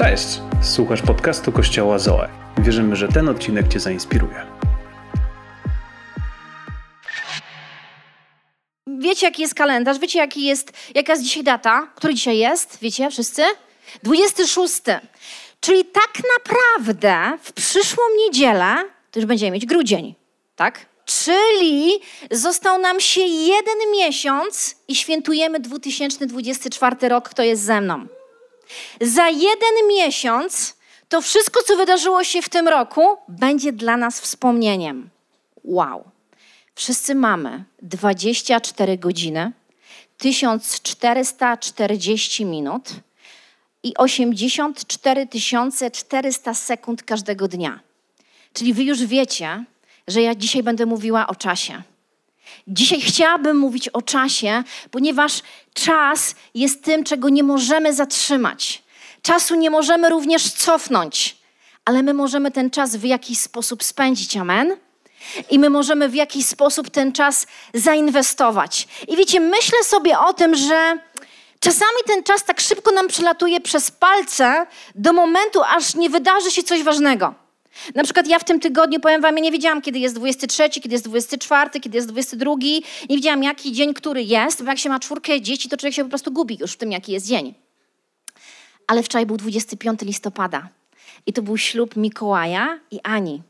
Cześć! Słuchasz podcastu Kościoła Zoe. Wierzymy, że ten odcinek Cię zainspiruje. Wiecie, jaki jest kalendarz? Wiecie, jaki jest, jaka jest dzisiaj data? Który dzisiaj jest? Wiecie wszyscy? 26. Czyli tak naprawdę w przyszłą niedzielę to już będziemy mieć grudzień, tak? Czyli został nam się jeden miesiąc i świętujemy 2024 rok, kto jest ze mną. Za jeden miesiąc to wszystko, co wydarzyło się w tym roku, będzie dla nas wspomnieniem. Wow. Wszyscy mamy 24 godziny, 1440 minut i 84 400 sekund każdego dnia. Czyli wy już wiecie, że ja dzisiaj będę mówiła o czasie. Dzisiaj chciałabym mówić o czasie, ponieważ czas jest tym, czego nie możemy zatrzymać. Czasu nie możemy również cofnąć, ale my możemy ten czas w jakiś sposób spędzić. Amen? I my możemy w jakiś sposób ten czas zainwestować. I wiecie, myślę sobie o tym, że czasami ten czas tak szybko nam przelatuje przez palce do momentu, aż nie wydarzy się coś ważnego. Na przykład ja w tym tygodniu, powiem wam, ja nie wiedziałam, kiedy jest 23, kiedy jest 24, kiedy jest 22. Nie wiedziałam, jaki dzień, który jest, bo jak się ma czwórkę dzieci, to człowiek się po prostu gubi już w tym, jaki jest dzień. Ale wczoraj był 25 listopada i to był ślub Mikołaja i Ani.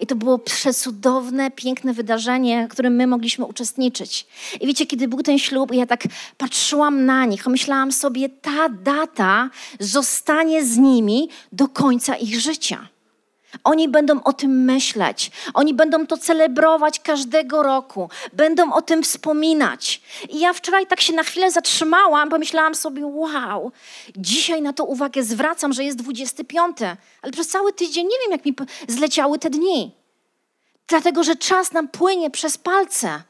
I to było przecudowne, piękne wydarzenie, w którym my mogliśmy uczestniczyć. I wiecie, kiedy był ten ślub, ja tak patrzyłam na nich, myślałam sobie, ta data zostanie z nimi do końca ich życia. Oni będą o tym myśleć, oni będą to celebrować każdego roku, będą o tym wspominać. I ja wczoraj tak się na chwilę zatrzymałam, pomyślałam sobie, wow, dzisiaj na to uwagę zwracam, że jest 25, ale przez cały tydzień nie wiem, jak mi zleciały te dni. Dlatego, że czas nam płynie przez palce.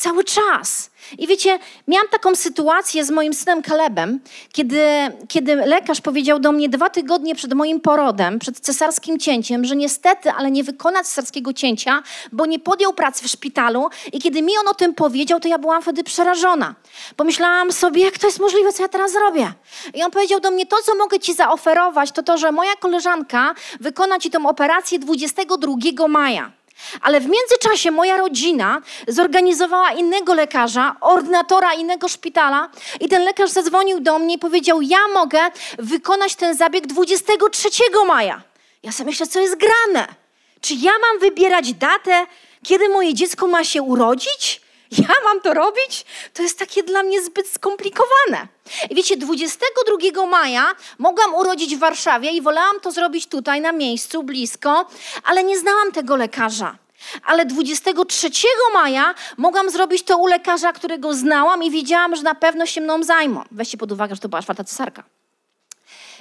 Cały czas. I wiecie, miałam taką sytuację z moim synem Kalebem, kiedy, kiedy lekarz powiedział do mnie dwa tygodnie przed moim porodem, przed cesarskim cięciem, że niestety, ale nie wykona cesarskiego cięcia, bo nie podjął pracy w szpitalu. I kiedy mi on o tym powiedział, to ja byłam wtedy przerażona. Pomyślałam sobie, jak to jest możliwe, co ja teraz zrobię. I on powiedział do mnie, to co mogę ci zaoferować, to to, że moja koleżanka wykona ci tą operację 22 maja. Ale w międzyczasie moja rodzina zorganizowała innego lekarza, ordynatora innego szpitala i ten lekarz zadzwonił do mnie i powiedział, ja mogę wykonać ten zabieg 23 maja. Ja sobie myślę, co jest grane? Czy ja mam wybierać datę, kiedy moje dziecko ma się urodzić? Ja mam to robić? To jest takie dla mnie zbyt skomplikowane. I wiecie, 22 maja mogłam urodzić w Warszawie i wolałam to zrobić tutaj, na miejscu, blisko, ale nie znałam tego lekarza. Ale 23 maja mogłam zrobić to u lekarza, którego znałam i wiedziałam, że na pewno się mną zajmą. Weźcie pod uwagę, że to była czwarta cesarka.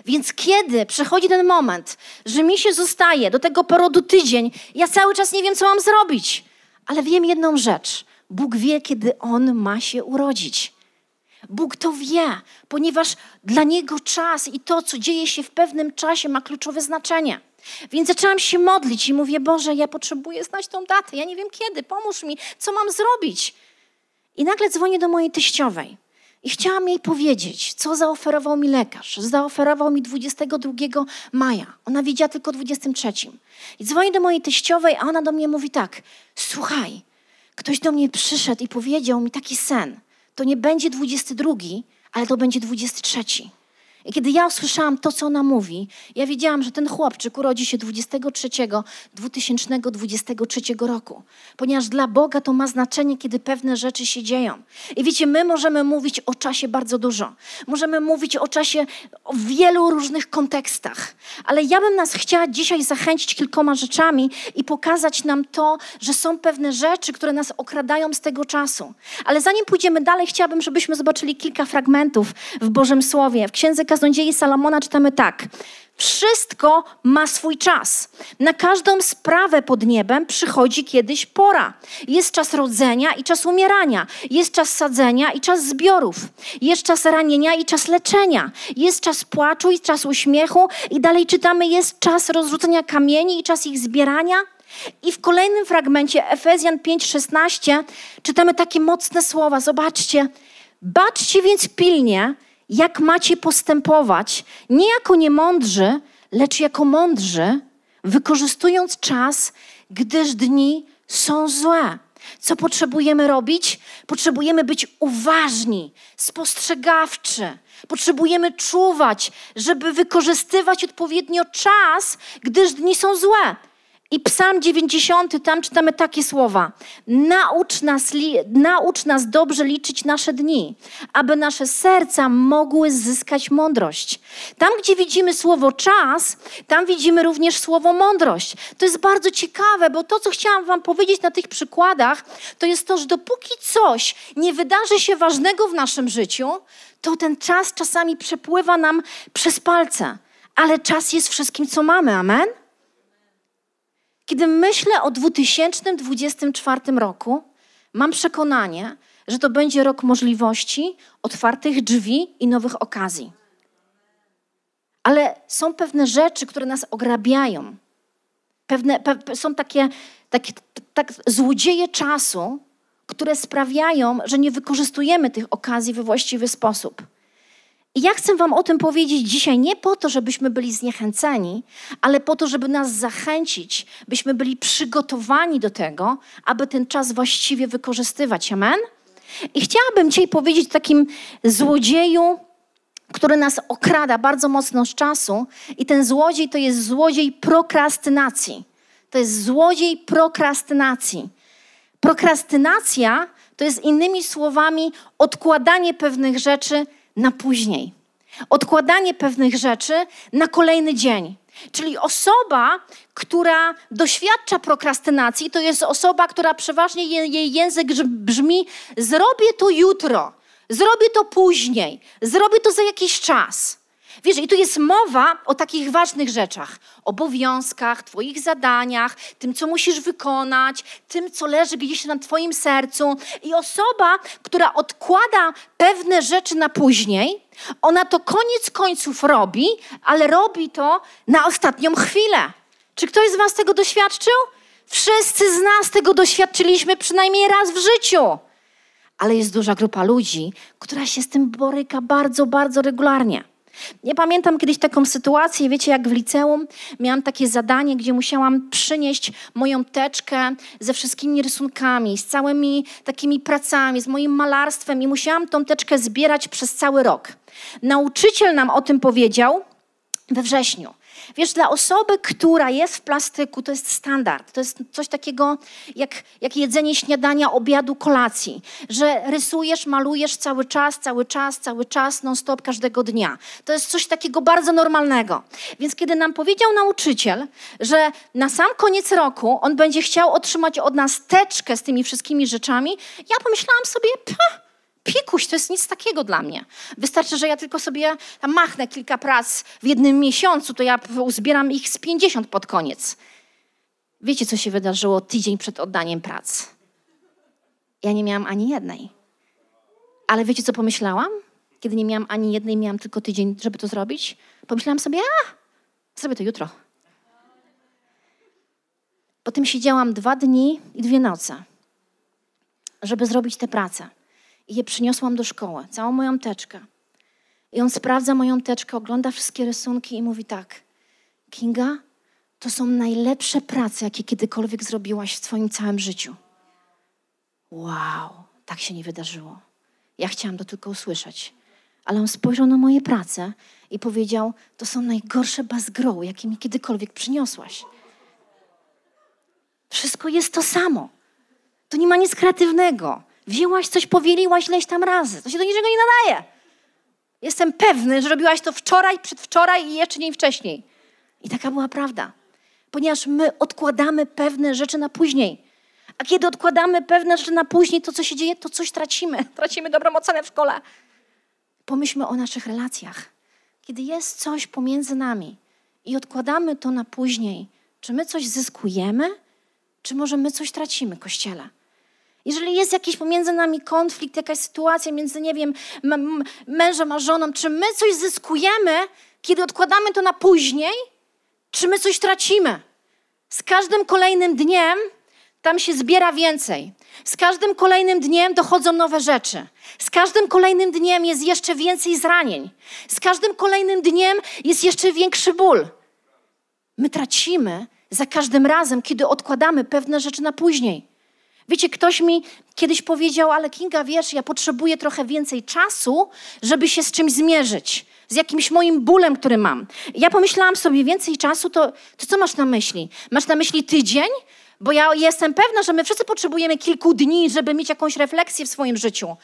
Więc kiedy przychodzi ten moment, że mi się zostaje do tego porodu tydzień, ja cały czas nie wiem, co mam zrobić, ale wiem jedną rzecz – Bóg wie, kiedy on ma się urodzić. Bóg to wie, ponieważ dla niego czas i to, co dzieje się w pewnym czasie, ma kluczowe znaczenie. Więc zaczęłam się modlić i mówię: Boże, ja potrzebuję znać tą datę, ja nie wiem kiedy, pomóż mi, co mam zrobić. I nagle dzwonię do mojej teściowej. I chciałam jej powiedzieć, co zaoferował mi lekarz. Zaoferował mi 22 maja. Ona wiedziała tylko 23. I dzwonię do mojej teściowej, a ona do mnie mówi tak: Słuchaj, Ktoś do mnie przyszedł i powiedział mi taki sen. To nie będzie 22, ale to będzie 23. I kiedy ja usłyszałam to, co ona mówi, ja wiedziałam, że ten chłopczyk urodzi się 23 2023 roku. Ponieważ dla Boga to ma znaczenie, kiedy pewne rzeczy się dzieją. I wiecie, my możemy mówić o czasie bardzo dużo. Możemy mówić o czasie w wielu różnych kontekstach. Ale ja bym nas chciała dzisiaj zachęcić kilkoma rzeczami i pokazać nam to, że są pewne rzeczy, które nas okradają z tego czasu. Ale zanim pójdziemy dalej, chciałabym, żebyśmy zobaczyli kilka fragmentów w Bożym Słowie. W Księdze Kaznodziei Salomona czytamy tak. Wszystko ma swój czas. Na każdą sprawę pod niebem przychodzi kiedyś pora. Jest czas rodzenia i czas umierania. Jest czas sadzenia i czas zbiorów. Jest czas ranienia i czas leczenia. Jest czas płaczu i czas uśmiechu. I dalej czytamy, jest czas rozrzucenia kamieni i czas ich zbierania. I w kolejnym fragmencie Efezjan 5:16 czytamy takie mocne słowa. Zobaczcie. Baczcie więc pilnie, jak macie postępować, nie jako niemądrzy, lecz jako mądrzy, wykorzystując czas, gdyż dni są złe. Co potrzebujemy robić? Potrzebujemy być uważni, spostrzegawczy. Potrzebujemy czuwać, żeby wykorzystywać odpowiednio czas, gdyż dni są złe. I Psalm 90, tam czytamy takie słowa: naucz nas, naucz nas dobrze liczyć nasze dni, aby nasze serca mogły zyskać mądrość. Tam, gdzie widzimy słowo czas, tam widzimy również słowo mądrość. To jest bardzo ciekawe, bo to, co chciałam Wam powiedzieć na tych przykładach, to jest to, że dopóki coś nie wydarzy się ważnego w naszym życiu, to ten czas czasami przepływa nam przez palce. Ale czas jest wszystkim, co mamy. Amen? Kiedy myślę o 2024 roku, mam przekonanie, że to będzie rok możliwości, otwartych drzwi i nowych okazji. Ale są pewne rzeczy, które nas ograbiają. Pewne, pe, są takie, takie tak, złodzieje czasu, które sprawiają, że nie wykorzystujemy tych okazji we właściwy sposób. I ja chcę Wam o tym powiedzieć dzisiaj nie po to, żebyśmy byli zniechęceni, ale po to, żeby nas zachęcić, byśmy byli przygotowani do tego, aby ten czas właściwie wykorzystywać. Amen? I chciałabym dzisiaj powiedzieć takim złodzieju, który nas okrada bardzo mocno z czasu. I ten złodziej to jest złodziej prokrastynacji. To jest złodziej prokrastynacji. Prokrastynacja to jest innymi słowami odkładanie pewnych rzeczy na później. Odkładanie pewnych rzeczy na kolejny dzień. Czyli osoba, która doświadcza prokrastynacji, to jest osoba, która przeważnie jej język brzmi: zrobię to jutro, zrobię to później, zrobię to za jakiś czas. Wiesz, i tu jest mowa o takich ważnych rzeczach: obowiązkach, Twoich zadaniach, tym, co musisz wykonać, tym, co leży gdzieś na Twoim sercu. I osoba, która odkłada pewne rzeczy na później, ona to koniec końców robi, ale robi to na ostatnią chwilę. Czy ktoś z Was tego doświadczył? Wszyscy z nas tego doświadczyliśmy przynajmniej raz w życiu. Ale jest duża grupa ludzi, która się z tym boryka bardzo, bardzo regularnie. Ja pamiętam kiedyś taką sytuację, wiecie, jak w liceum miałam takie zadanie, gdzie musiałam przynieść moją teczkę ze wszystkimi rysunkami, z całymi takimi pracami, z moim malarstwem i musiałam tą teczkę zbierać przez cały rok. Nauczyciel nam o tym powiedział we wrześniu. Wiesz, dla osoby, która jest w plastyku, to jest standard. To jest coś takiego jak, jak jedzenie śniadania, obiadu, kolacji. Że rysujesz, malujesz cały czas, cały czas, cały czas, non-stop, każdego dnia. To jest coś takiego bardzo normalnego. Więc kiedy nam powiedział nauczyciel, że na sam koniec roku on będzie chciał otrzymać od nas teczkę z tymi wszystkimi rzeczami, ja pomyślałam sobie, pah, Piekuś to jest nic takiego dla mnie. Wystarczy, że ja tylko sobie machnę kilka prac w jednym miesiącu, to ja uzbieram ich z 50 pod koniec. Wiecie, co się wydarzyło tydzień przed oddaniem prac? Ja nie miałam ani jednej. Ale wiecie, co pomyślałam? Kiedy nie miałam ani jednej, miałam tylko tydzień, żeby to zrobić. Pomyślałam sobie, a, zrobię to jutro. Potem siedziałam dwa dni i dwie noce, żeby zrobić tę pracę. I je przyniosłam do szkoły, całą moją teczkę. I on sprawdza moją teczkę, ogląda wszystkie rysunki i mówi tak: Kinga, to są najlepsze prace, jakie kiedykolwiek zrobiłaś w Twoim całym życiu. Wow, tak się nie wydarzyło. Ja chciałam to tylko usłyszeć. Ale on spojrzał na moje prace i powiedział: To są najgorsze bazgroły, jakie mi kiedykolwiek przyniosłaś. Wszystko jest to samo. To nie ma nic kreatywnego. Wzięłaś coś, powieliłaś leś tam razy. To się do niczego nie nadaje. Jestem pewny, że robiłaś to wczoraj, przedwczoraj i jeszcze dzień wcześniej. I taka była prawda. Ponieważ my odkładamy pewne rzeczy na później. A kiedy odkładamy pewne rzeczy na później, to co się dzieje, to coś tracimy. Tracimy dobrą ocenę w szkole. Pomyślmy o naszych relacjach. Kiedy jest coś pomiędzy nami i odkładamy to na później, czy my coś zyskujemy, czy może my coś tracimy, kościele? Jeżeli jest jakiś pomiędzy nami konflikt, jakaś sytuacja między, nie wiem, mężem a żoną, czy my coś zyskujemy, kiedy odkładamy to na później, czy my coś tracimy? Z każdym kolejnym dniem tam się zbiera więcej. Z każdym kolejnym dniem dochodzą nowe rzeczy. Z każdym kolejnym dniem jest jeszcze więcej zranień. Z każdym kolejnym dniem jest jeszcze większy ból. My tracimy za każdym razem, kiedy odkładamy pewne rzeczy na później. Wiecie, ktoś mi kiedyś powiedział, ale Kinga, wiesz, ja potrzebuję trochę więcej czasu, żeby się z czymś zmierzyć, z jakimś moim bólem, który mam. Ja pomyślałam sobie, więcej czasu, to, to co masz na myśli? Masz na myśli tydzień? Bo ja jestem pewna, że my wszyscy potrzebujemy kilku dni, żeby mieć jakąś refleksję w swoim życiu.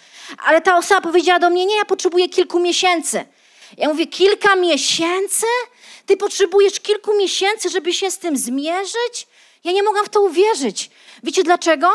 Ale ta osoba powiedziała do mnie, nie, ja potrzebuję kilku miesięcy. Ja mówię, kilka miesięcy? Ty potrzebujesz kilku miesięcy, żeby się z tym zmierzyć? Ja nie mogłam w to uwierzyć. Wiecie dlaczego?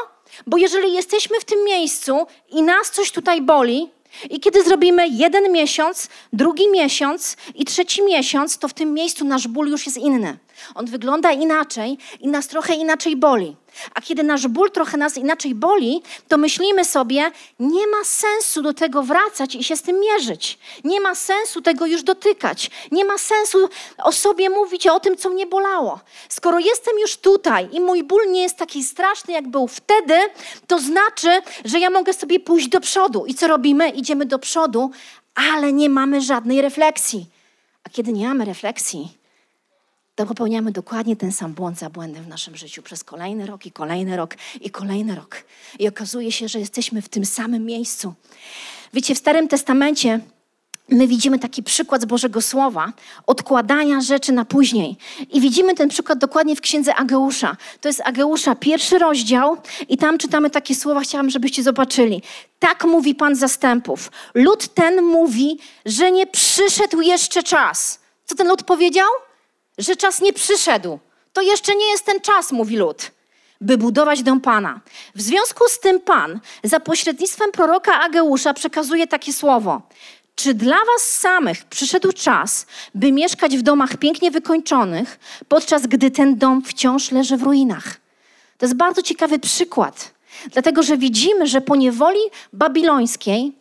Bo jeżeli jesteśmy w tym miejscu i nas coś tutaj boli, i kiedy zrobimy jeden miesiąc, drugi miesiąc i trzeci miesiąc, to w tym miejscu nasz ból już jest inny. On wygląda inaczej i nas trochę inaczej boli. A kiedy nasz ból trochę nas inaczej boli, to myślimy sobie, nie ma sensu do tego wracać i się z tym mierzyć. Nie ma sensu tego już dotykać. Nie ma sensu o sobie mówić o tym, co mnie bolało. Skoro jestem już tutaj i mój ból nie jest taki straszny, jak był wtedy, to znaczy, że ja mogę sobie pójść do przodu. I co robimy? Idziemy do przodu, ale nie mamy żadnej refleksji. A kiedy nie mamy refleksji, to popełniamy dokładnie ten sam błąd za błędem w naszym życiu przez kolejny rok i kolejny rok i kolejny rok. I okazuje się, że jesteśmy w tym samym miejscu. Wiecie, w Starym Testamencie my widzimy taki przykład z Bożego Słowa, odkładania rzeczy na później. I widzimy ten przykład dokładnie w księdze Ageusza. To jest Ageusza, pierwszy rozdział, i tam czytamy takie słowa, chciałam, żebyście zobaczyli. Tak mówi Pan zastępów. Lud ten mówi, że nie przyszedł jeszcze czas. Co ten lud powiedział? Że czas nie przyszedł. To jeszcze nie jest ten czas, mówi lud, by budować dom Pana. W związku z tym Pan za pośrednictwem proroka Ageusza przekazuje takie słowo. Czy dla was samych przyszedł czas, by mieszkać w domach pięknie wykończonych, podczas gdy ten dom wciąż leży w ruinach? To jest bardzo ciekawy przykład, dlatego że widzimy, że po niewoli babilońskiej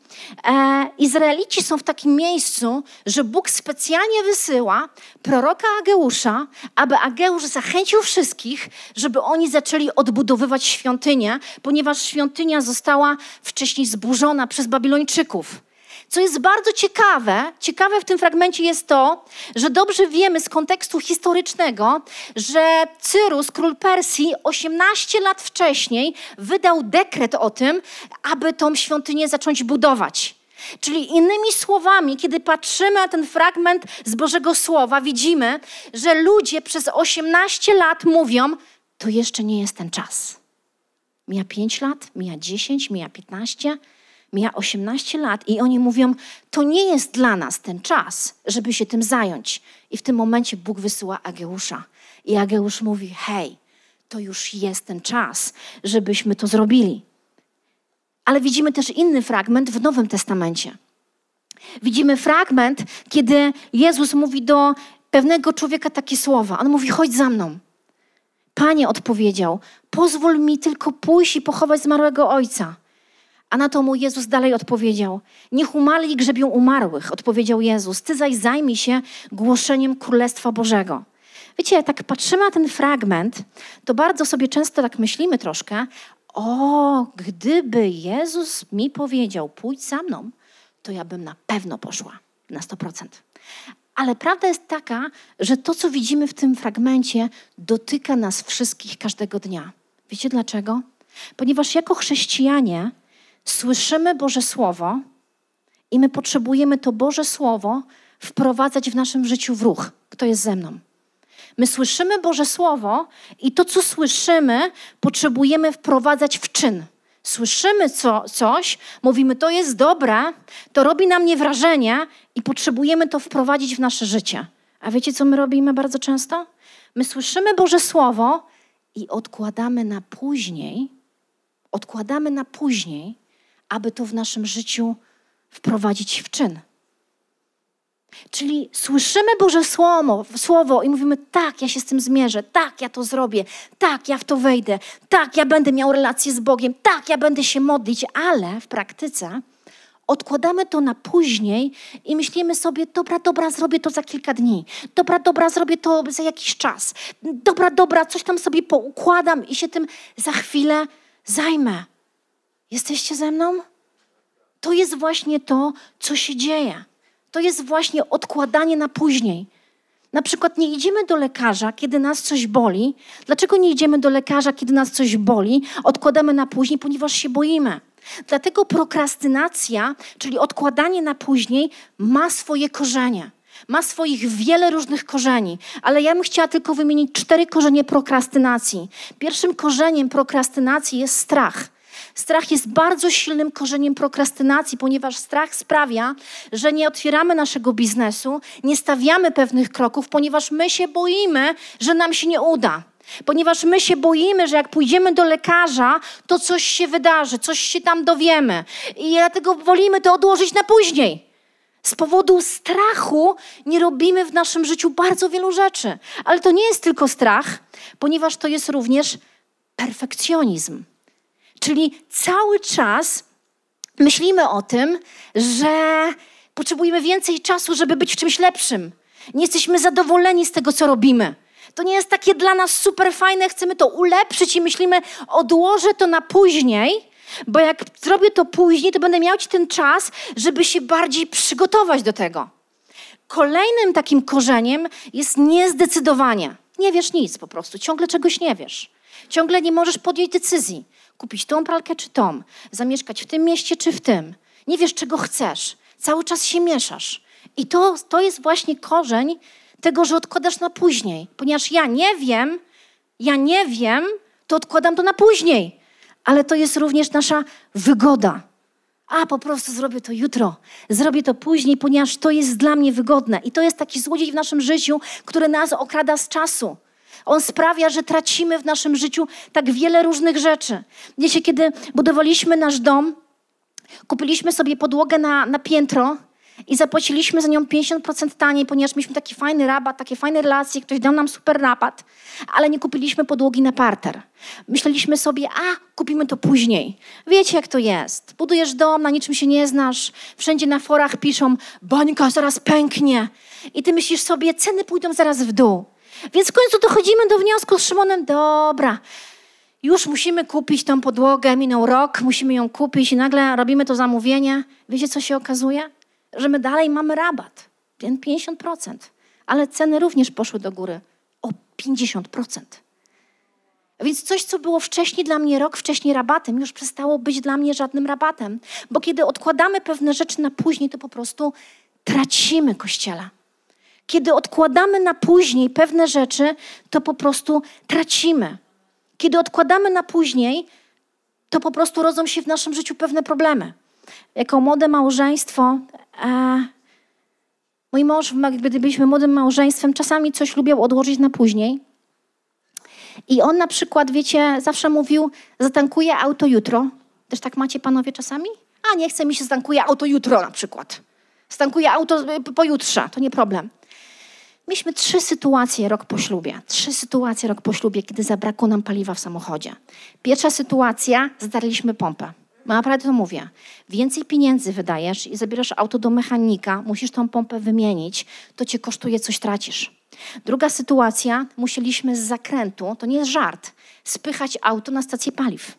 Izraelici są w takim miejscu, że Bóg specjalnie wysyła proroka Ageusza, aby Ageusz zachęcił wszystkich, żeby oni zaczęli odbudowywać świątynię, ponieważ świątynia została wcześniej zburzona przez Babilończyków. Co jest bardzo ciekawe, ciekawe w tym fragmencie jest to, że dobrze wiemy z kontekstu historycznego, że Cyrus, król Persji, 18 lat wcześniej wydał dekret o tym, aby tą świątynię zacząć budować. Czyli innymi słowami, kiedy patrzymy na ten fragment z Bożego Słowa, widzimy, że ludzie przez 18 lat mówią, to jeszcze nie jest ten czas. Mija 5 lat, mija 10, mija 15, mija 18 lat i oni mówią, to nie jest dla nas ten czas, żeby się tym zająć. I w tym momencie Bóg wysyła Ageusza. I Ageusz mówi, hej, to już jest ten czas, żebyśmy to zrobili. Ale widzimy też inny fragment w Nowym Testamencie. Widzimy fragment, kiedy Jezus mówi do pewnego człowieka takie słowa. On mówi: chodź za mną. Panie odpowiedział: Pozwól mi tylko pójść i pochować zmarłego ojca. A na to mu Jezus dalej odpowiedział: Niech umarli grzebią umarłych, odpowiedział Jezus. Ty zaś zajmij się głoszeniem Królestwa Bożego. Wiecie, jak tak patrzymy na ten fragment, to bardzo sobie często tak myślimy troszkę: O, gdyby Jezus mi powiedział, pójdź za mną, to ja bym na pewno poszła na 100%. Ale prawda jest taka, że to, co widzimy w tym fragmencie, dotyka nas wszystkich każdego dnia. Wiecie dlaczego? Ponieważ jako chrześcijanie, słyszymy Boże Słowo i my potrzebujemy to Boże Słowo wprowadzać w naszym życiu w ruch. Kto jest ze mną? My słyszymy Boże Słowo i to, co słyszymy, potrzebujemy wprowadzać w czyn. Słyszymy co, coś, mówimy, to jest dobre, to robi na mnie wrażenie i potrzebujemy to wprowadzić w nasze życie. A wiecie, co my robimy bardzo często? My słyszymy Boże Słowo i odkładamy na później, odkładamy na później aby to w naszym życiu wprowadzić w czyn. Czyli słyszymy Boże słowo, słowo i mówimy: tak, ja się z tym zmierzę, tak, ja to zrobię, tak, ja w to wejdę, tak, ja będę miał relację z Bogiem, tak, ja będę się modlić, ale w praktyce odkładamy to na później i myślimy sobie: dobra, dobra, zrobię to za kilka dni, dobra, dobra, zrobię to za jakiś czas, dobra, dobra, coś tam sobie poukładam i się tym za chwilę zajmę. Jesteście ze mną? To jest właśnie to, co się dzieje. To jest właśnie odkładanie na później. Na przykład nie idziemy do lekarza, kiedy nas coś boli. Dlaczego nie idziemy do lekarza, kiedy nas coś boli? Odkładamy na później, ponieważ się boimy. Dlatego prokrastynacja, czyli odkładanie na później, ma swoje korzenie. Ma swoich wiele różnych korzeni, ale ja bym chciała tylko wymienić cztery korzenie prokrastynacji. Pierwszym korzeniem prokrastynacji jest strach. Strach jest bardzo silnym korzeniem prokrastynacji, ponieważ strach sprawia, że nie otwieramy naszego biznesu, nie stawiamy pewnych kroków, ponieważ my się boimy, że nam się nie uda. Ponieważ my się boimy, że jak pójdziemy do lekarza, to coś się wydarzy, coś się tam dowiemy. I dlatego wolimy to odłożyć na później. Z powodu strachu nie robimy w naszym życiu bardzo wielu rzeczy. Ale to nie jest tylko strach, ponieważ to jest również perfekcjonizm. Czyli cały czas myślimy o tym, że potrzebujemy więcej czasu, żeby być w czymś lepszym. Nie jesteśmy zadowoleni z tego, co robimy. To nie jest takie dla nas super fajne, chcemy to ulepszyć i myślimy, odłożę to na później, bo jak zrobię to później, to będę miał ten czas, żeby się bardziej przygotować do tego. Kolejnym takim korzeniem jest niezdecydowanie. Nie wiesz nic po prostu, ciągle czegoś nie wiesz. Ciągle nie możesz podjąć decyzji kupić tą pralkę czy tą, zamieszkać w tym mieście czy w tym. Nie wiesz, czego chcesz. Cały czas się mieszasz. I to, to jest właśnie korzeń tego, że odkładasz na później. Ponieważ ja nie wiem, ja nie wiem, to odkładam to na później. Ale to jest również nasza wygoda. A po prostu zrobię to jutro, zrobię to później, ponieważ to jest dla mnie wygodne. I to jest taki złodziej w naszym życiu, który nas okrada z czasu. On sprawia, że tracimy w naszym życiu tak wiele różnych rzeczy. Wiecie, kiedy budowaliśmy nasz dom, kupiliśmy sobie podłogę na, na piętro i zapłaciliśmy za nią 50% taniej, ponieważ mieliśmy taki fajny rabat, takie fajne relacje, ktoś dał nam super rabat, ale nie kupiliśmy podłogi na parter. Myśleliśmy sobie, a kupimy to później. Wiecie, jak to jest. Budujesz dom, na niczym się nie znasz, wszędzie na forach piszą, bańka zaraz pęknie. I ty myślisz sobie, ceny pójdą zaraz w dół. Więc w końcu dochodzimy do wniosku z Szymonem, dobra, już musimy kupić tą podłogę, minął rok, musimy ją kupić i nagle robimy to zamówienie. Wiecie, co się okazuje? Że my dalej mamy rabat, 50%, ale ceny również poszły do góry o 50%. Więc coś, co było wcześniej dla mnie rok wcześniej rabatem, już przestało być dla mnie żadnym rabatem. Bo kiedy odkładamy pewne rzeczy na później, to po prostu tracimy kościela. Kiedy odkładamy na później pewne rzeczy, to po prostu tracimy. Kiedy odkładamy na później, to po prostu rodzą się w naszym życiu pewne problemy. Jako młode małżeństwo, e, mój mąż, gdy byliśmy młodym małżeństwem, czasami coś lubił odłożyć na później. I on na przykład, wiecie, zawsze mówił, zatankuję auto jutro. Też tak macie panowie czasami? A nie chce mi się, zatankuje auto jutro na przykład. Stankuję auto pojutrze, to nie problem. Mieliśmy trzy sytuacje rok po ślubie. Trzy sytuacje rok po ślubie, kiedy zabrakło nam paliwa w samochodzie. Pierwsza sytuacja, zdarliśmy pompę. No naprawdę to mówię. Więcej pieniędzy wydajesz i zabierasz auto do mechanika, musisz tą pompę wymienić, to cię kosztuje, coś tracisz. Druga sytuacja, musieliśmy z zakrętu, to nie jest żart, spychać auto na stację paliw.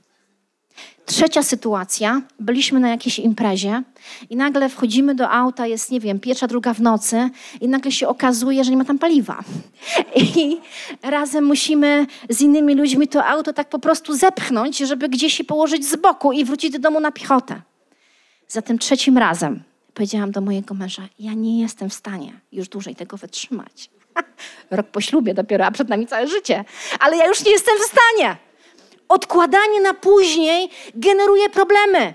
Trzecia sytuacja, byliśmy na jakiejś imprezie i nagle wchodzimy do auta, jest, nie wiem, pierwsza, druga w nocy i nagle się okazuje, że nie ma tam paliwa. I razem musimy z innymi ludźmi to auto tak po prostu zepchnąć, żeby gdzieś się położyć z boku i wrócić do domu na piechotę. Za tym trzecim razem powiedziałam do mojego męża, ja nie jestem w stanie już dłużej tego wytrzymać. Rok po ślubie dopiero, a przed nami całe życie. Ale ja już nie jestem w stanie odkładanie na później generuje problemy.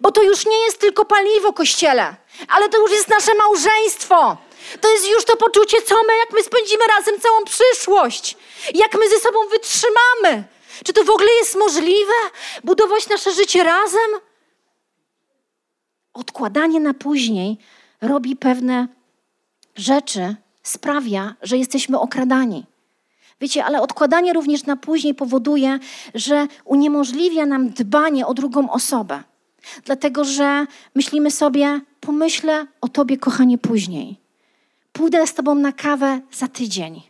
Bo to już nie jest tylko paliwo kościele, ale to już jest nasze małżeństwo. To jest już to poczucie, co my, jak my spędzimy razem całą przyszłość. Jak my ze sobą wytrzymamy. Czy to w ogóle jest możliwe? Budować nasze życie razem? Odkładanie na później robi pewne rzeczy, sprawia, że jesteśmy okradani. Wiecie, ale odkładanie również na później powoduje, że uniemożliwia nam dbanie o drugą osobę. Dlatego, że myślimy sobie, pomyślę o Tobie, kochanie, później. Pójdę z Tobą na kawę za tydzień.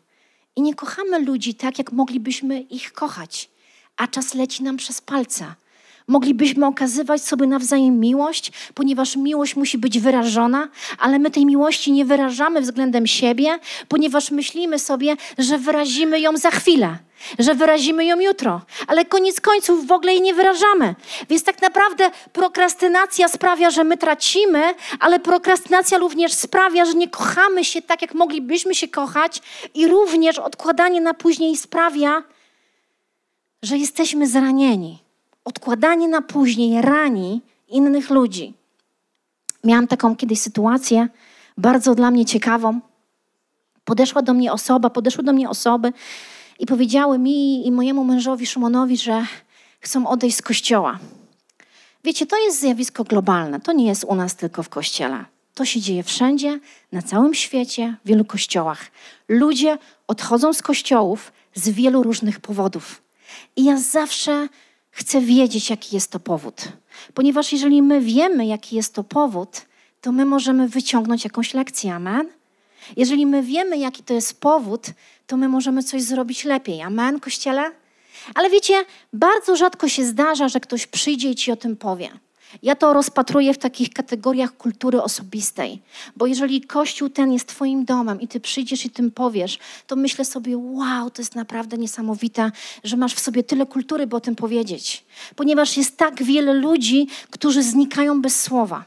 I nie kochamy ludzi tak, jak moglibyśmy ich kochać, a czas leci nam przez palce, Moglibyśmy okazywać sobie nawzajem miłość, ponieważ miłość musi być wyrażona, ale my tej miłości nie wyrażamy względem siebie, ponieważ myślimy sobie, że wyrazimy ją za chwilę że wyrazimy ją jutro, ale koniec końców w ogóle jej nie wyrażamy. Więc tak naprawdę prokrastynacja sprawia, że my tracimy, ale prokrastynacja również sprawia, że nie kochamy się tak, jak moglibyśmy się kochać, i również odkładanie na później sprawia, że jesteśmy zranieni. Odkładanie na później rani innych ludzi. Miałam taką kiedyś sytuację, bardzo dla mnie ciekawą. Podeszła do mnie osoba, podeszły do mnie osoby, i powiedziały mi i mojemu mężowi Szymonowi, że chcą odejść z kościoła. Wiecie, to jest zjawisko globalne. To nie jest u nas tylko w kościele. To się dzieje wszędzie, na całym świecie, w wielu kościołach. Ludzie odchodzą z kościołów z wielu różnych powodów. I ja zawsze chcę wiedzieć, jaki jest to powód. Ponieważ jeżeli my wiemy, jaki jest to powód, to my możemy wyciągnąć jakąś lekcję. Amen? Jeżeli my wiemy, jaki to jest powód, to my możemy coś zrobić lepiej. Amen, kościele? Ale wiecie, bardzo rzadko się zdarza, że ktoś przyjdzie i ci o tym powie. Ja to rozpatruję w takich kategoriach kultury osobistej, bo jeżeli kościół ten jest Twoim domem i Ty przyjdziesz i tym powiesz, to myślę sobie, wow, to jest naprawdę niesamowite, że masz w sobie tyle kultury, by o tym powiedzieć. Ponieważ jest tak wiele ludzi, którzy znikają bez słowa.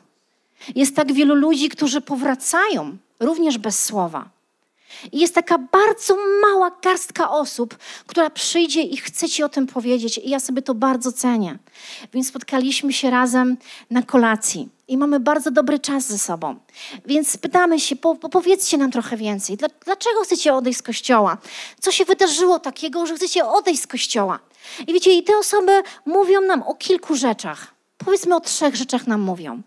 Jest tak wielu ludzi, którzy powracają również bez słowa. I jest taka bardzo mała garstka osób, która przyjdzie i chce Ci o tym powiedzieć. I ja sobie to bardzo cenię. Więc spotkaliśmy się razem na kolacji i mamy bardzo dobry czas ze sobą. Więc pytamy się, po, powiedzcie nam trochę więcej. Dlaczego chcecie odejść z kościoła? Co się wydarzyło takiego, że chcecie odejść z kościoła? I wiecie, i te osoby mówią nam o kilku rzeczach. Powiedzmy o trzech rzeczach nam mówią.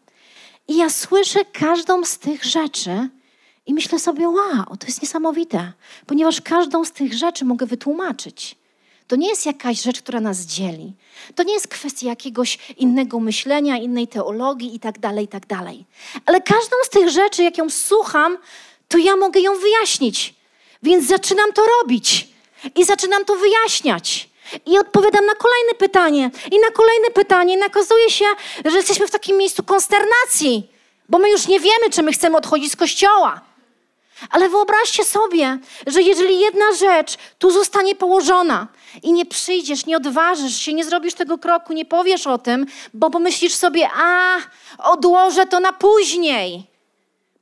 I ja słyszę każdą z tych rzeczy i myślę sobie, wow, to jest niesamowite, ponieważ każdą z tych rzeczy mogę wytłumaczyć. To nie jest jakaś rzecz, która nas dzieli. To nie jest kwestia jakiegoś innego myślenia, innej teologii i tak dalej, i tak dalej. Ale każdą z tych rzeczy, jak ją słucham, to ja mogę ją wyjaśnić. Więc zaczynam to robić i zaczynam to wyjaśniać. I odpowiadam na kolejne pytanie, i na kolejne pytanie. I okazuje się, że jesteśmy w takim miejscu konsternacji, bo my już nie wiemy, czy my chcemy odchodzić z kościoła. Ale wyobraźcie sobie, że jeżeli jedna rzecz tu zostanie położona i nie przyjdziesz, nie odważysz się, nie zrobisz tego kroku, nie powiesz o tym, bo pomyślisz sobie, a odłożę to na później.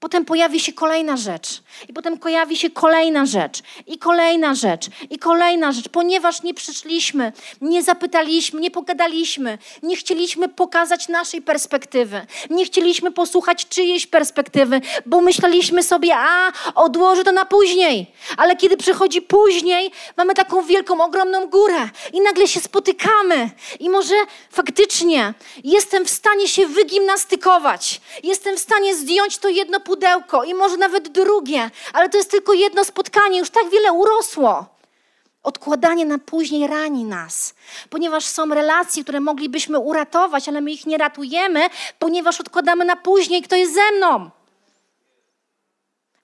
Potem pojawi się kolejna rzecz, i potem pojawi się kolejna rzecz, i kolejna rzecz, i kolejna rzecz, ponieważ nie przyszliśmy, nie zapytaliśmy, nie pogadaliśmy, nie chcieliśmy pokazać naszej perspektywy, nie chcieliśmy posłuchać czyjejś perspektywy, bo myśleliśmy sobie, a odłożę to na później. Ale kiedy przychodzi później, mamy taką wielką, ogromną górę i nagle się spotykamy, i może faktycznie jestem w stanie się wygimnastykować, jestem w stanie zdjąć to jedno pudełko i może nawet drugie, ale to jest tylko jedno spotkanie, już tak wiele urosło. Odkładanie na później rani nas, ponieważ są relacje, które moglibyśmy uratować, ale my ich nie ratujemy, ponieważ odkładamy na później, kto jest ze mną.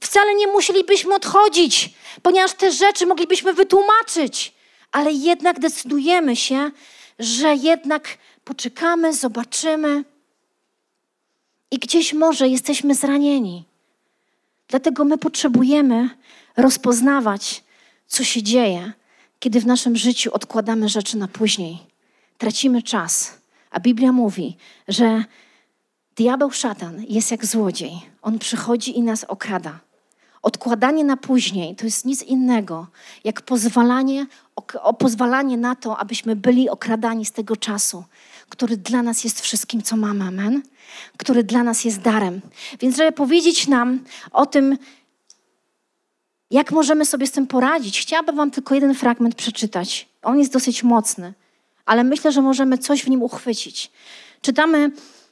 Wcale nie musielibyśmy odchodzić, ponieważ te rzeczy moglibyśmy wytłumaczyć, ale jednak decydujemy się, że jednak poczekamy, zobaczymy i gdzieś może jesteśmy zranieni. Dlatego my potrzebujemy rozpoznawać, co się dzieje, kiedy w naszym życiu odkładamy rzeczy na później. Tracimy czas. A Biblia mówi, że diabeł szatan jest jak złodziej. On przychodzi i nas okrada. Odkładanie na później to jest nic innego, jak pozwalanie, o, o pozwalanie na to, abyśmy byli okradani z tego czasu, który dla nas jest wszystkim, co mamy. Amen? Który dla nas jest darem. Więc, żeby powiedzieć nam o tym, jak możemy sobie z tym poradzić, chciałabym Wam tylko jeden fragment przeczytać. On jest dosyć mocny, ale myślę, że możemy coś w nim uchwycić. Czytamy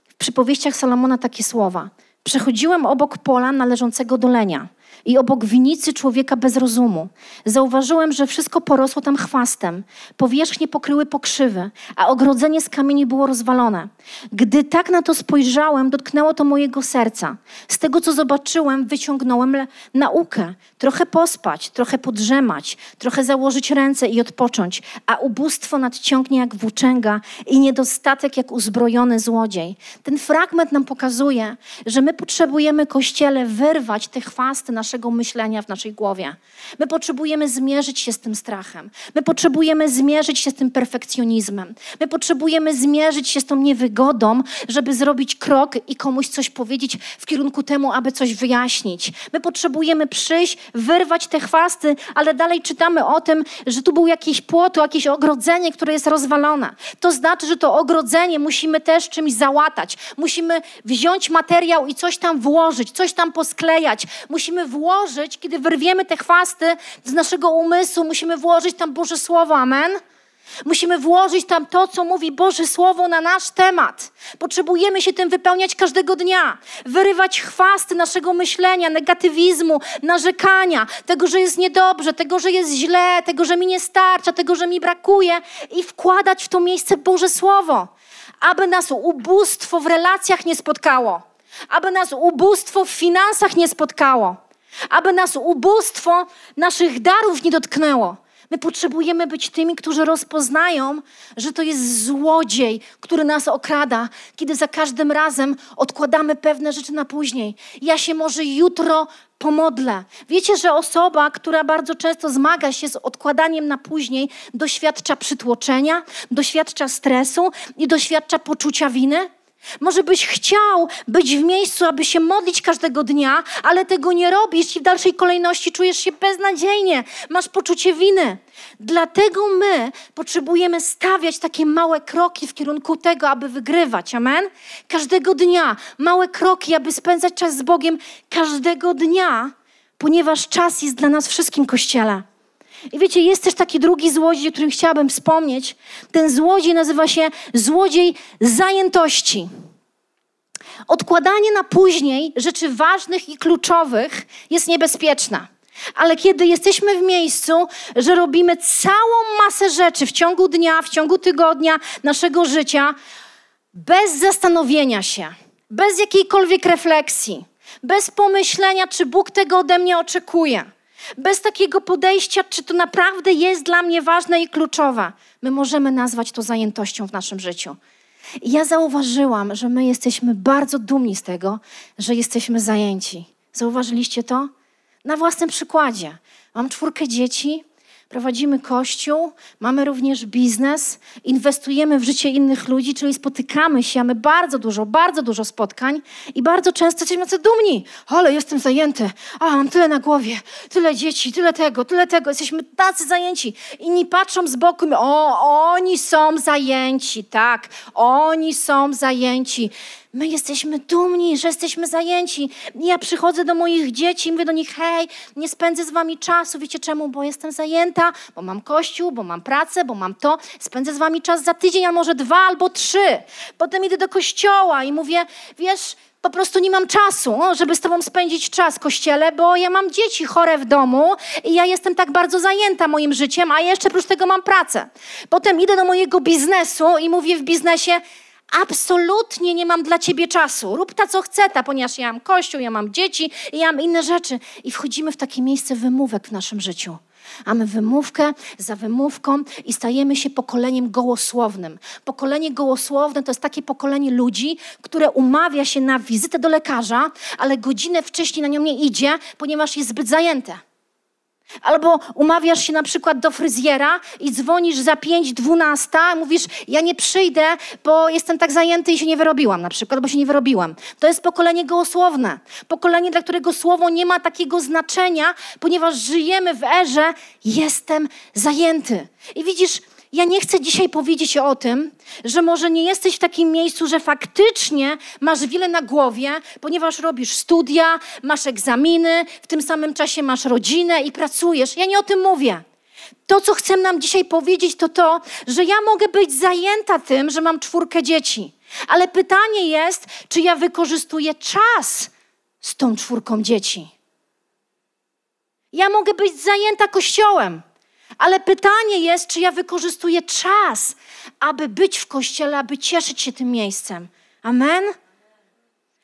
w przypowieściach Salomona takie słowa. Przechodziłem obok pola należącego do lenia i obok winicy człowieka bez rozumu. Zauważyłem, że wszystko porosło tam chwastem. Powierzchnie pokryły pokrzywy, a ogrodzenie z kamieni było rozwalone. Gdy tak na to spojrzałem, dotknęło to mojego serca. Z tego, co zobaczyłem, wyciągnąłem naukę. Trochę pospać, trochę podrzemać, trochę założyć ręce i odpocząć, a ubóstwo nadciągnie jak włóczęga i niedostatek jak uzbrojony złodziej. Ten fragment nam pokazuje, że my potrzebujemy, Kościele, wyrwać te chwasty naszego myślenia w naszej głowie. My potrzebujemy zmierzyć się z tym strachem. My potrzebujemy zmierzyć się z tym perfekcjonizmem. My potrzebujemy zmierzyć się z tą niewygodą, żeby zrobić krok i komuś coś powiedzieć w kierunku temu, aby coś wyjaśnić. My potrzebujemy przyjść, wyrwać te chwasty, ale dalej czytamy o tym, że tu był jakiś płot, jakieś ogrodzenie, które jest rozwalone. To znaczy, że to ogrodzenie musimy też czymś załatać. Musimy wziąć materiał i coś tam włożyć, coś tam posklejać. Musimy włożyć, kiedy wyrwiemy te chwasty z naszego umysłu, musimy włożyć tam Boże Słowo. Amen. Musimy włożyć tam to, co mówi Boże Słowo na nasz temat. Potrzebujemy się tym wypełniać każdego dnia. Wyrywać chwasty naszego myślenia, negatywizmu, narzekania, tego, że jest niedobrze, tego, że jest źle, tego, że mi nie starcza, tego, że mi brakuje i wkładać w to miejsce Boże Słowo. Aby nas ubóstwo w relacjach nie spotkało. Aby nas ubóstwo w finansach nie spotkało. Aby nas ubóstwo naszych darów nie dotknęło My potrzebujemy być tymi, którzy rozpoznają, że to jest złodziej, który nas okrada, kiedy za każdym razem odkładamy pewne rzeczy na później. Ja się może jutro pomodlę. Wiecie, że osoba, która bardzo często zmaga się z odkładaniem na później, doświadcza przytłoczenia, doświadcza stresu i doświadcza poczucia winy? Może byś chciał być w miejscu, aby się modlić każdego dnia, ale tego nie robisz i w dalszej kolejności czujesz się beznadziejnie, masz poczucie winy. Dlatego my potrzebujemy stawiać takie małe kroki w kierunku tego, aby wygrywać. Amen? Każdego dnia małe kroki, aby spędzać czas z Bogiem każdego dnia, ponieważ czas jest dla nas wszystkim kościele. I wiecie, jest też taki drugi złodziej, o którym chciałabym wspomnieć. Ten złodziej nazywa się złodziej zajętości. Odkładanie na później rzeczy ważnych i kluczowych jest niebezpieczne. Ale kiedy jesteśmy w miejscu, że robimy całą masę rzeczy w ciągu dnia, w ciągu tygodnia naszego życia, bez zastanowienia się, bez jakiejkolwiek refleksji, bez pomyślenia, czy Bóg tego ode mnie oczekuje, bez takiego podejścia, czy to naprawdę jest dla mnie ważne i kluczowe, my możemy nazwać to zajętością w naszym życiu. I ja zauważyłam, że my jesteśmy bardzo dumni z tego, że jesteśmy zajęci. Zauważyliście to? Na własnym przykładzie. Mam czwórkę dzieci, Prowadzimy kościół, mamy również biznes, inwestujemy w życie innych ludzi, czyli spotykamy się, mamy bardzo dużo, bardzo dużo spotkań i bardzo często jesteśmy tacy dumni. Ale jestem zajęty, a mam tyle na głowie, tyle dzieci, tyle tego, tyle tego. Jesteśmy tacy zajęci. Inni patrzą z boku o, oni są zajęci, tak, oni są zajęci. My jesteśmy dumni, że jesteśmy zajęci. Ja przychodzę do moich dzieci mówię do nich, hej, nie spędzę z wami czasu. Wiecie czemu? Bo jestem zajęta, bo mam kościół, bo mam pracę, bo mam to. Spędzę z wami czas za tydzień, a może dwa albo trzy. Potem idę do kościoła i mówię, wiesz, po prostu nie mam czasu, żeby z tobą spędzić czas kościele, bo ja mam dzieci chore w domu i ja jestem tak bardzo zajęta moim życiem, a jeszcze oprócz tego mam pracę. Potem idę do mojego biznesu i mówię w biznesie, absolutnie nie mam dla ciebie czasu. Rób ta, co chce ta, ponieważ ja mam kościół, ja mam dzieci ja mam inne rzeczy. I wchodzimy w takie miejsce wymówek w naszym życiu. Mamy wymówkę za wymówką i stajemy się pokoleniem gołosłownym. Pokolenie gołosłowne to jest takie pokolenie ludzi, które umawia się na wizytę do lekarza, ale godzinę wcześniej na nią nie idzie, ponieważ jest zbyt zajęte. Albo umawiasz się na przykład do fryzjera i dzwonisz za 5.12, mówisz, ja nie przyjdę, bo jestem tak zajęty i się nie wyrobiłam na przykład, bo się nie wyrobiłam. To jest pokolenie gołosłowne. Pokolenie, dla którego słowo nie ma takiego znaczenia, ponieważ żyjemy w erze jestem zajęty. I widzisz, ja nie chcę dzisiaj powiedzieć o tym, że może nie jesteś w takim miejscu, że faktycznie masz wiele na głowie, ponieważ robisz studia, masz egzaminy, w tym samym czasie masz rodzinę i pracujesz. Ja nie o tym mówię. To, co chcę nam dzisiaj powiedzieć, to to, że ja mogę być zajęta tym, że mam czwórkę dzieci. Ale pytanie jest, czy ja wykorzystuję czas z tą czwórką dzieci. Ja mogę być zajęta kościołem, ale pytanie jest, czy ja wykorzystuję czas, aby być w kościele, aby cieszyć się tym miejscem. Amen?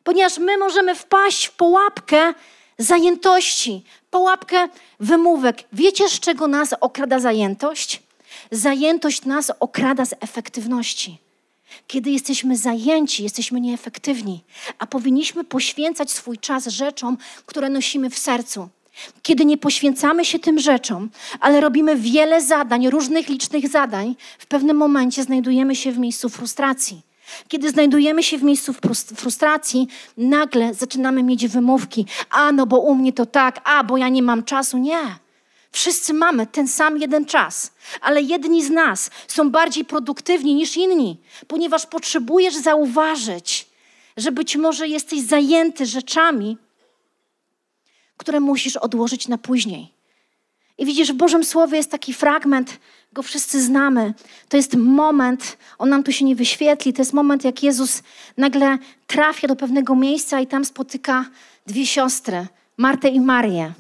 Ponieważ my możemy wpaść w pułapkę zajętości, pułapkę wymówek. Wiecie, z czego nas okrada zajętość? Zajętość nas okrada z efektywności. Kiedy jesteśmy zajęci, jesteśmy nieefektywni, a powinniśmy poświęcać swój czas rzeczom, które nosimy w sercu. Kiedy nie poświęcamy się tym rzeczom, ale robimy wiele zadań, różnych licznych zadań, w pewnym momencie znajdujemy się w miejscu frustracji. Kiedy znajdujemy się w miejscu frustracji, nagle zaczynamy mieć wymówki. A, no bo u mnie to tak, a, bo ja nie mam czasu. Nie. Wszyscy mamy ten sam jeden czas, ale jedni z nas są bardziej produktywni niż inni, ponieważ potrzebujesz zauważyć, że być może jesteś zajęty rzeczami, które musisz odłożyć na później. I widzisz, w Bożym Słowie jest taki fragment, go wszyscy znamy. To jest moment, on nam tu się nie wyświetli, to jest moment, jak Jezus nagle trafia do pewnego miejsca i tam spotyka dwie siostry, Martę i Marię.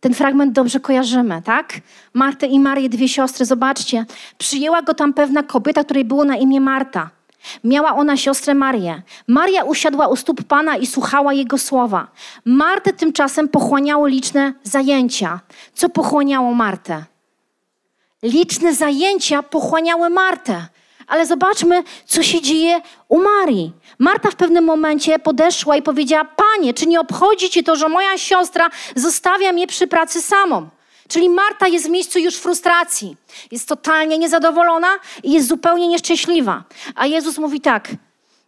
Ten fragment dobrze kojarzymy, tak? Martę i Marię, dwie siostry, zobaczcie. Przyjęła go tam pewna kobieta, której było na imię Marta. Miała ona siostrę Marię. Maria usiadła u stóp Pana i słuchała Jego słowa. Martę tymczasem pochłaniało liczne zajęcia. Co pochłaniało Martę? Liczne zajęcia pochłaniały Martę. Ale zobaczmy, co się dzieje u Marii. Marta w pewnym momencie podeszła i powiedziała: Panie, czy nie obchodzi cię to, że moja siostra zostawia mnie przy pracy samą? Czyli Marta jest w miejscu już frustracji. Jest totalnie niezadowolona i jest zupełnie nieszczęśliwa. A Jezus mówi tak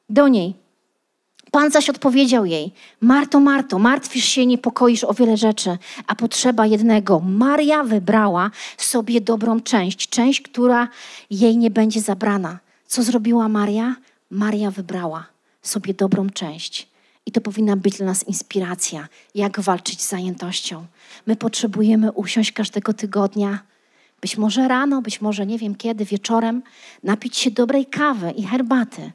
do niej: Pan zaś odpowiedział jej: Marto, Marto, martwisz się niepokoisz o wiele rzeczy, a potrzeba jednego. Maria wybrała sobie dobrą część, część, która jej nie będzie zabrana. Co zrobiła Maria? Maria wybrała sobie dobrą część. I to powinna być dla nas inspiracja, jak walczyć z zajętością. My potrzebujemy usiąść każdego tygodnia, być może rano, być może nie wiem kiedy, wieczorem, napić się dobrej kawy i herbaty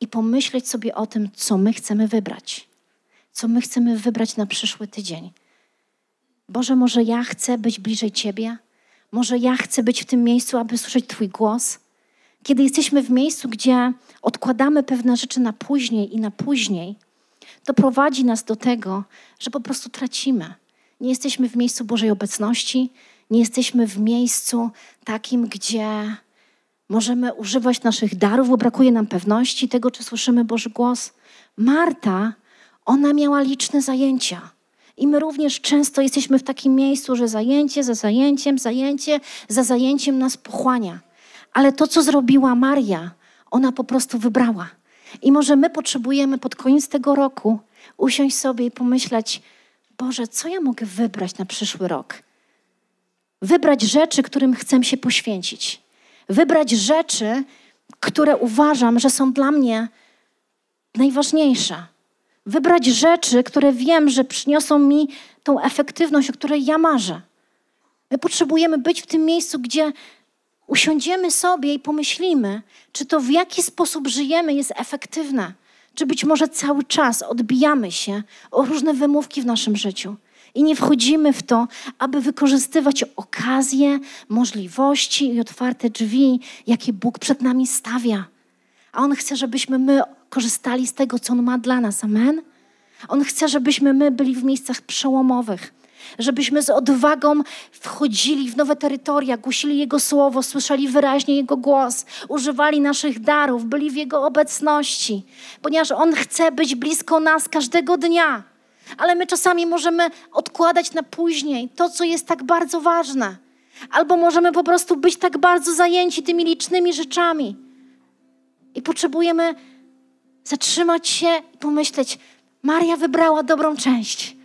i pomyśleć sobie o tym, co my chcemy wybrać. Co my chcemy wybrać na przyszły tydzień. Boże, może ja chcę być bliżej Ciebie? Może ja chcę być w tym miejscu, aby słyszeć Twój głos? Kiedy jesteśmy w miejscu, gdzie odkładamy pewne rzeczy na później i na później, to prowadzi nas do tego, że po prostu tracimy. Nie jesteśmy w miejscu Bożej obecności, nie jesteśmy w miejscu takim, gdzie możemy używać naszych darów, bo brakuje nam pewności tego, czy słyszymy Boży głos. Marta, ona miała liczne zajęcia. I my również często jesteśmy w takim miejscu, że zajęcie za zajęciem, zajęcie za zajęciem nas pochłania. Ale to, co zrobiła Maria, ona po prostu wybrała. I może my potrzebujemy pod koniec tego roku usiąść sobie i pomyśleć, Boże, co ja mogę wybrać na przyszły rok? Wybrać rzeczy, którym chcę się poświęcić. Wybrać rzeczy, które uważam, że są dla mnie najważniejsze. Wybrać rzeczy, które wiem, że przyniosą mi tą efektywność, o której ja marzę. My potrzebujemy być w tym miejscu, gdzie usiądziemy sobie i pomyślimy, czy to w jaki sposób żyjemy jest efektywne, czy być może cały czas odbijamy się o różne wymówki w naszym życiu i nie wchodzimy w to, aby wykorzystywać okazje, możliwości i otwarte drzwi, jakie Bóg przed nami stawia. A On chce, żebyśmy my korzystali z tego, co On ma dla nas. Amen? On chce, żebyśmy my byli w miejscach przełomowych żebyśmy z odwagą wchodzili w nowe terytoria, głosili Jego słowo, słyszeli wyraźnie Jego głos, używali naszych darów, byli w Jego obecności, ponieważ On chce być blisko nas każdego dnia. Ale my czasami możemy odkładać na później to, co jest tak bardzo ważne. Albo możemy po prostu być tak bardzo zajęci tymi licznymi rzeczami. I potrzebujemy zatrzymać się i pomyśleć: Maria wybrała dobrą część.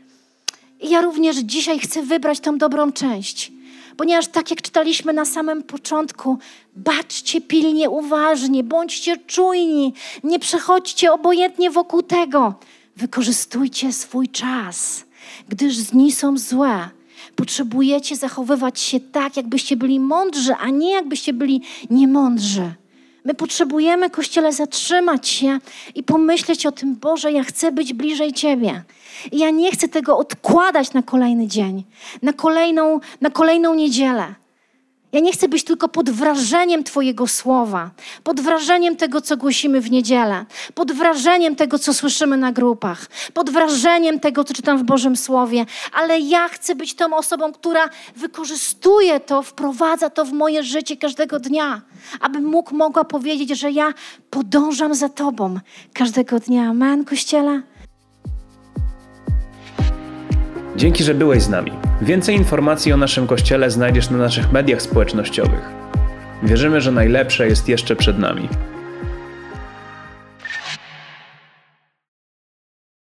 I ja również dzisiaj chcę wybrać tą dobrą część. Ponieważ tak jak czytaliśmy na samym początku, baczcie pilnie, uważnie, bądźcie czujni, nie przechodźcie obojętnie wokół tego. Wykorzystujcie swój czas, gdyż dni są złe. Potrzebujecie zachowywać się tak, jakbyście byli mądrzy, a nie jakbyście byli niemądrzy. My potrzebujemy, Kościele, zatrzymać się i pomyśleć o tym, Boże, ja chcę być bliżej Ciebie. I ja nie chcę tego odkładać na kolejny dzień, na kolejną, na kolejną niedzielę. Ja nie chcę być tylko pod wrażeniem Twojego słowa, pod wrażeniem tego, co głosimy w niedzielę, pod wrażeniem tego, co słyszymy na grupach, pod wrażeniem tego, co czytam w Bożym Słowie, ale ja chcę być tą osobą, która wykorzystuje to, wprowadza to w moje życie każdego dnia, abym mógł, mogła powiedzieć, że ja podążam za Tobą każdego dnia. Amen, Kościele? Dzięki, że byłeś z nami. Więcej informacji o naszym kościele znajdziesz na naszych mediach społecznościowych. Wierzymy, że najlepsze jest jeszcze przed nami.